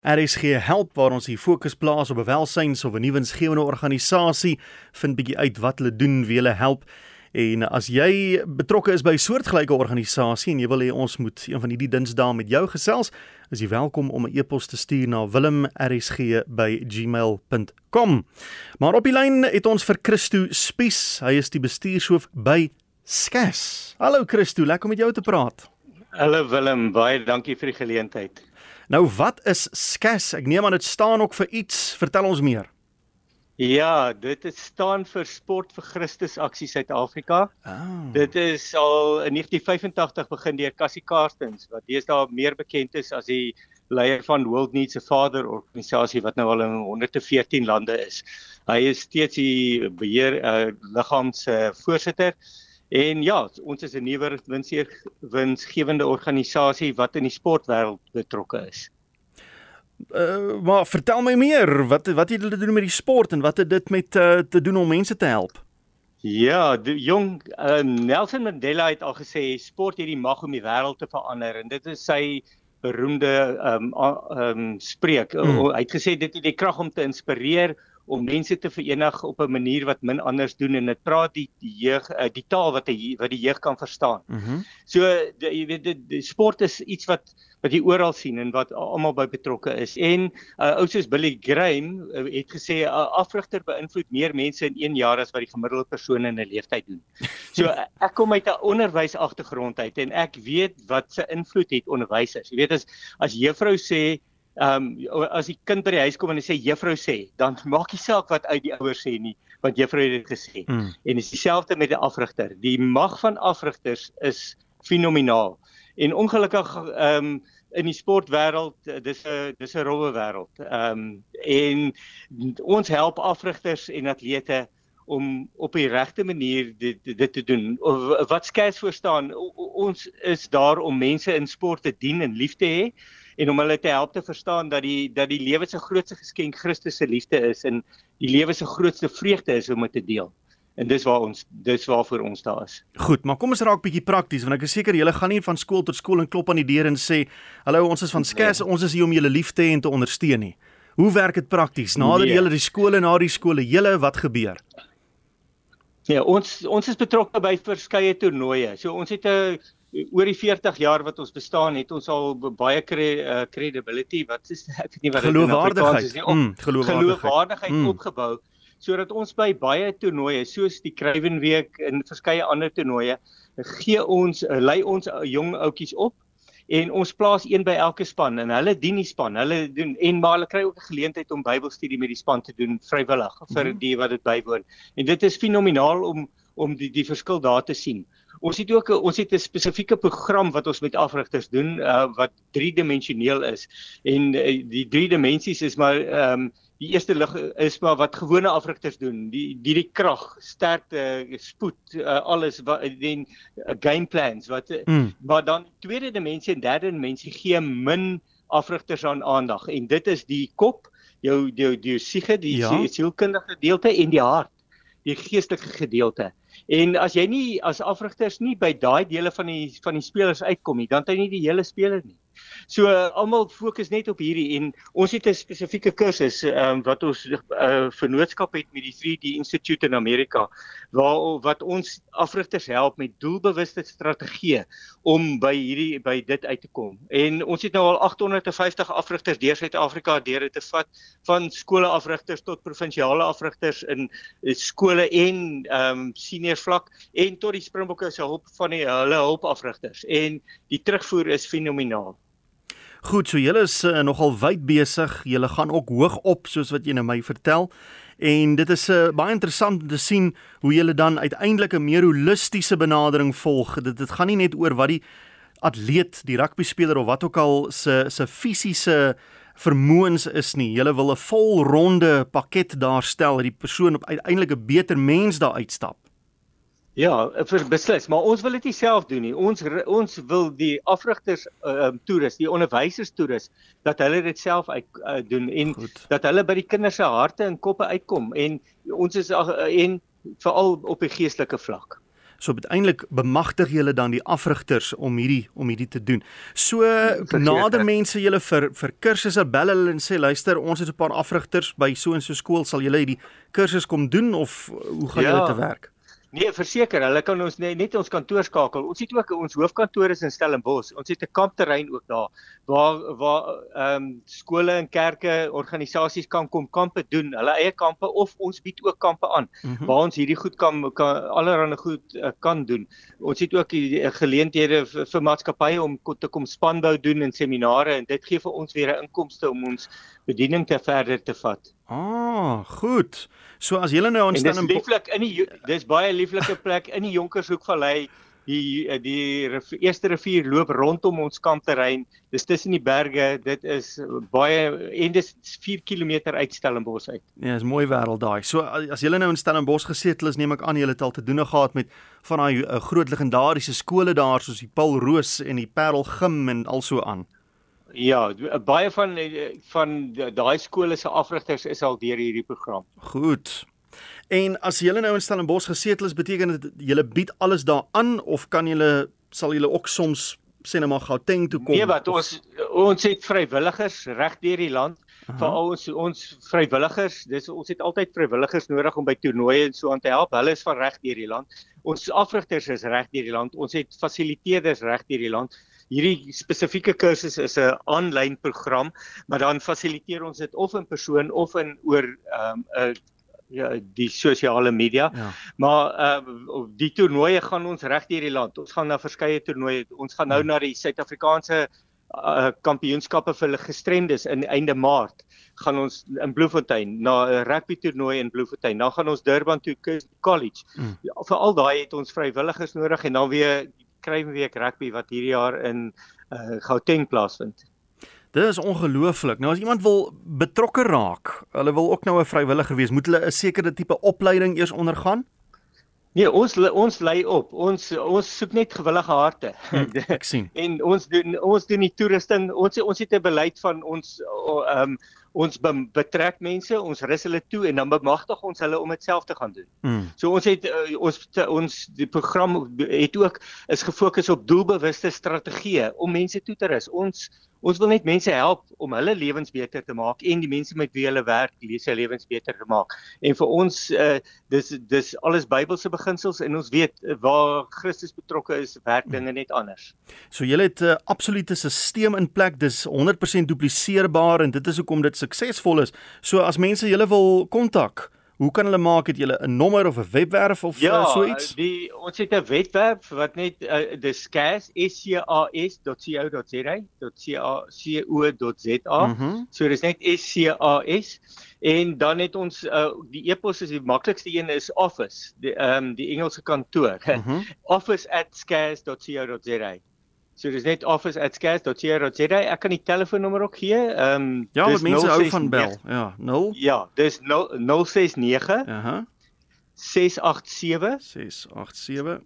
RSG help waar ons hier fokus plaas op 'n welsyns of 'n nuwensgewende organisasie vind bietjie uit wat hulle doen, wie hulle help. En as jy betrokke is by 'n soortgelyke organisasie en jy wil hê ons moet een van hierdie dinsdae met jou gesels, is jy welkom om 'n e-pos te stuur na wilmrsg@gmail.com. Maar op die lyn het ons vir Christo Spies. Hy is die bestuurshoof by Skas. Hallo Christo, lekker om met jou te praat. Hallo Willem, baie dankie vir die geleentheid. Nou wat is SCAS? Ek neem aan dit staan ook vir iets. Vertel ons meer. Ja, dit staan vir Sport vir Christus Aksie Suid-Afrika. Oh. Dit is al in 1985 begin deur Cassie Karstens wat deesdae meer bekend is as die leier van World Needs a Father organisasie wat nou al in 114 lande is. Hy is steeds die beheer uh, liggaam se voorsitter. En ja, ons is 'n nuwe winseer winsgewende organisasie wat in die sportwêreld betrokke is. Uh, maar vertel my meer, wat wat het julle doen met die sport en wat het dit met uh, te doen om mense te help? Ja, die jong uh, Nelson Mandela het al gesê sport het die mag om die wêreld te verander en dit is sy beroemde ehm um, ehm um, spreek. Hmm. Hy het gesê dit het die krag om te inspireer, om mense te verenig op 'n manier wat min anders doen en dit praat die die jeug uh, die taal wat die wat die jeug kan verstaan. Mm -hmm. So die, jy weet die, die sport is iets wat wat jy oral sien en wat almal by betrokke is. En uh, ou soos Billy Graham uh, het gesê 'n uh, afrigter beïnvloed meer mense in 1 jaar as wat die gemiddelde persoon in 'n leeftyd doen. So uh, ek kom uit 'n onderwys agtergrond uit en ek weet wat se invloed het onderwysers. Jy weet as as juffrou sê Ehm um, as die kind by die huis kom en hy sê juffrou sê, dan maak nie saak wat uit die ouers sê nie, want juffrou het dit gesê. Mm. En dis dieselfde met 'n afrigter. Die mag van afrigters is fenomenaal. En ongelukkig ehm um, in die sportwêreld, dis 'n dis 'n rowwe wêreld. Ehm um, en ons help afrigters en atlete om op die regte manier dit dit te doen. Wat skets voor staan, ons is daar om mense in sport te dien en lief te hê en om hulle te help te verstaan dat die dat die lewe se grootste geskenk Christus se liefde is en die lewe se grootste vreugde is om dit te deel. En dis waar ons dis waarvoor ons daar is. Goed, maar kom ons raak bietjie prakties want ek is seker julle gaan nie van skool tot skool en klop aan die deur en sê hallo ons is van Skas, nee. ons is hier om julle lief te hê en te ondersteun nie. Hoe werk dit prakties? Nader nee. julle die skole na die skole, julle wat gebeur? Ja, ons ons is betrokke by verskeie toernooie. So ons het 'n oor die 40 jaar wat ons bestaan het ons al baie cre, uh, credibility wat is ek weet nie wat geloofwaardigheid is nie op mm, geloofwaardigheid, geloofwaardigheid mm. opgebou sodat ons by baie toernooie soos die Kruiven Week en verskeie ander toernooie gee ons uh, lei ons uh, jong ouetjies op en ons plaas een by elke span en hulle dien die span hulle doen en maar hulle kry ook 'n geleentheid om Bybelstudie met die span te doen vrywillig vir mm. die wat dit bywoon en dit is fenomenaal om om die die verskil daar te sien. Ons het ook ons het 'n spesifieke program wat ons met afrigters doen uh, wat driedimensioneel is en uh, die drie dimensies is maar ehm um, die eerste lig is maar wat gewone afrigters doen die die die krag sterkte spoed uh, alles wat die uh, game plans wat mm. maar dan tweede dimensie en derde dimensie gee min afrigters aan aandag en dit is die kop jou jou die siege die ja. sielkundige gedeelte en die hart die geestelike gedeelte En as jy nie as afrigters nie by daai dele van die van die spelers uitkom nie, dan het jy nie die hele speler nie. So almal fokus net op hierdie en ons het 'n spesifieke kursus um, wat ons uh, vennootskap het met die 3D Institute in Amerika waar wat ons afrigters help met doelbewuste strategieë om by hierdie by dit uit te kom. En ons het nou al 850 afrigters deur Suid-Afrika deur dit te vat van skole afrigters tot provinsiale afrigters in eh, skole en ehm um, senior vlak en tot die Springbokke se hulp van die hulle hulpafrigters en die terugvoer is fenomenaal. Goed, so julle is uh, nogal wyd besig. Julle gaan ook hoog op soos wat jy nou my vertel. En dit is uh, baie interessant om te sien hoe julle dan uiteindelik 'n meer holistiese benadering volg. Dit dit gaan nie net oor wat die atleet, die rugby speler of wat ook al se se fisiese vermoëns is nie. Julle wil 'n volronde pakket daarstel dat die persoon uiteindelik 'n beter mens daar uitstap. Ja, vir beslis, maar ons wil dit nie self doen nie. Ons ons wil die afrigters ehm uh, toerus, die onderwysers toerus dat hulle dit self uit uh, doen en Goed. dat hulle by die kinders se harte en koppe uitkom en ons is uh, en veral op die geestelike vlak. So uiteindelik bemagtig julle dan die afrigters om hierdie om hierdie te doen. So nader mense julle vir vir kursusse bel hulle en sê luister, ons het 'n paar afrigters by so en so skool, sal julle hierdie kursus kom doen of hoe gaan ja. julle te werk? Nee, verseker, hulle kan ons net, net ons kantoor skakel. Ons het ook ons hoofkantoor is in Stellenbosch. Ons het 'n kampterrein ook daar waar waar ehm um, skole en kerke, organisasies kan kom kampe doen. Hulle eie kampe of ons bied ook kampe aan mm -hmm. waar ons hierdie goed kan, kan allerhande goed uh, kan doen. Ons het ook die uh, geleenthede vir, vir maatskappye om te kom spanbou doen en seminare en dit gee vir ons weer 'n inkomste om ons bediening te verder te vat. Ah, goed. So as julle nou instaan in lieflik in die dis baie lieflike plek in die Jonkershoekvallei. Die die rivier, eerste rivier loop rondom ons kampterrein. Dis tussen die berge. Dit is baie en dis 4 km uit Stellenbosch uit. Ja, is mooi wêreld daai. So as julle nou in Stellenbosch gesetel is, neem ek aan julle het al te doen gehad met van daai uh, groot legendariese skole daar soos die Paul Roos en die Parel Gim en also aan. Ja, baie van van daai skole se afrigters is al deur hierdie program. Goed. En as jy nou in Stellenbosch gesetel is, beteken dit jy bied alles daaraan of kan jy sal jy ook soms sê net maar Gauteng toe kom? Nee, wat ons ons het vrywilligers reg deur die land vir al ons ons vrywilligers. Dis ons het altyd vrywilligers nodig om by toernooie en so aan te help. Hulle is van reg deur die land. Ons afrigters is reg deur die land. Ons het fasiliteerders reg deur die land hierdie spesifieke kursus is 'n aanlyn program, maar dan fasiliteer ons dit of in persoon of in oor ehm um, 'n uh, ja die sosiale media. Ja. Maar uh, die toernooie gaan ons reg deur die land. Ons gaan na verskeie toernooie. Ons gaan nou ja. na die Suid-Afrikaanse uh, kampioenskappe vir gestremdes in einde Maart gaan ons in Bloemfontein na 'n rugby toernooi in Bloemfontein. Dan gaan ons Durban toe college. Mm. Ja, vir al daai het ons vrywilligers nodig en dan weer Kruiweek rugby wat hierdie jaar in uh, Gauteng plaasvind. Dit is ongelooflik. Nou as iemand wil betrokke raak, hulle wil ook nou 'n vrywilliger wees, moet hulle 'n sekere tipe opleiding eers ondergaan? Nee, ons ons lei op. Ons ons soek net gewillige harte. Hmm, ek sien. en ons doen ons doen die toerusting. Ons ons het 'n beleid van ons ehm um, ons betrek mense, ons rus hulle toe en dan bemagtig ons hulle om dit self te gaan doen. Mm. So ons het uh, ons te, ons die program het ook is gefokus op doelbewuste strategieë om mense toe te rus. Ons Ons wil net mense help om hulle lewens beter te maak en die mense met wie hulle werk, lees hulle lewens beter te maak. En vir ons uh dis dis alles Bybelse beginsels en ons weet uh, waar Christus betrokke is, werk dinge net anders. So jy het 'n uh, absolute stelsel in plek, dis 100% dupliseerbaar en dit is hoekom dit suksesvol is. So as mense julle wil kontak, Hoe kan hulle maak het julle 'n nommer of 'n webwerf of ja, uh, so iets? Ja, die ons het 'n webwerf wat net uh, dis scas scas.co.za.co.za. Mm -hmm. So dis net scas en dan het ons uh, die e-pos is die maklikste een is office, die ehm um, die Engelse kantoor. Mm -hmm. office@scas.co.za. So dis net office@scas.co.za. Ek kan die telefoonnommer ook gee. Ehm um, Ja, wat mense hou van bel. Ja, 0. Ja, dis 069. Aha. 687 687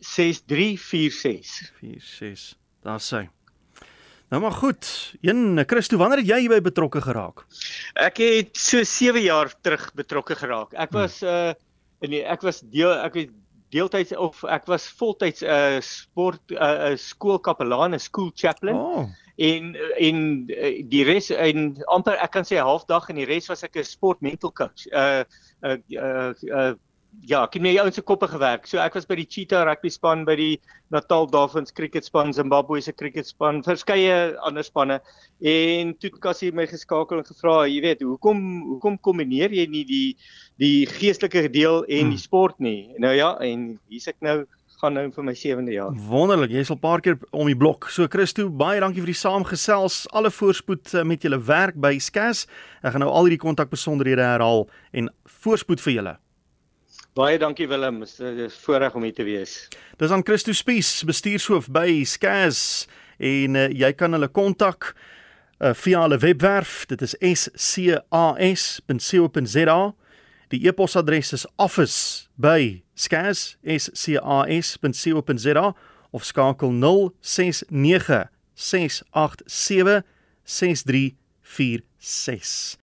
6346. 46. Daar sê. Nou maar goed. Een Christo, wanneer het jy hierby betrokke geraak? Ek het so 7 jaar terug betrokke geraak. Ek hmm. was hmm. uh nee, ek was deel ek het deeltyds of ek was voltyds 'n uh, sport 'n uh, skoolkapelaan, 'n school chaplain. Oh. En en die res en amper ek kan sê halfdag en die res was ek 'n sport mental coach. Uh uh uh, uh ja, ek het met die ouens se koppe gewerk. So ek was by die Cheetah rugby span, by die Natal Dolphins cricket span, Zimbabwe se cricket span, verskeie ander spanne. En toe het Cassie my geskakel en gevra, jy weet, hoekom hoekom kombineer jy nie die die geestelike deel en die hmm. sport nie? Nou ja, en hier's ek nou gaan nou vir my 7de jaar. Wonderlik, jy sal paar keer om die blok. So Christo, baie dankie vir die saamgesels. Alle voorspoed eh, met julle werk by Skas. Ek gaan nou al hierdie kontakbesonderhede herhaal en voorspoed vir julle. Baie dankie Willem, dit is voorreg om hier te wees. Dis aan Christo Spies, bestuurshoof by Skaz en uh, jy kan hulle kontak uh, via hulle webwerf. Dit is scas.co.za. Die e-posadres is office@skaz.co.za of skakel 069 687 6346.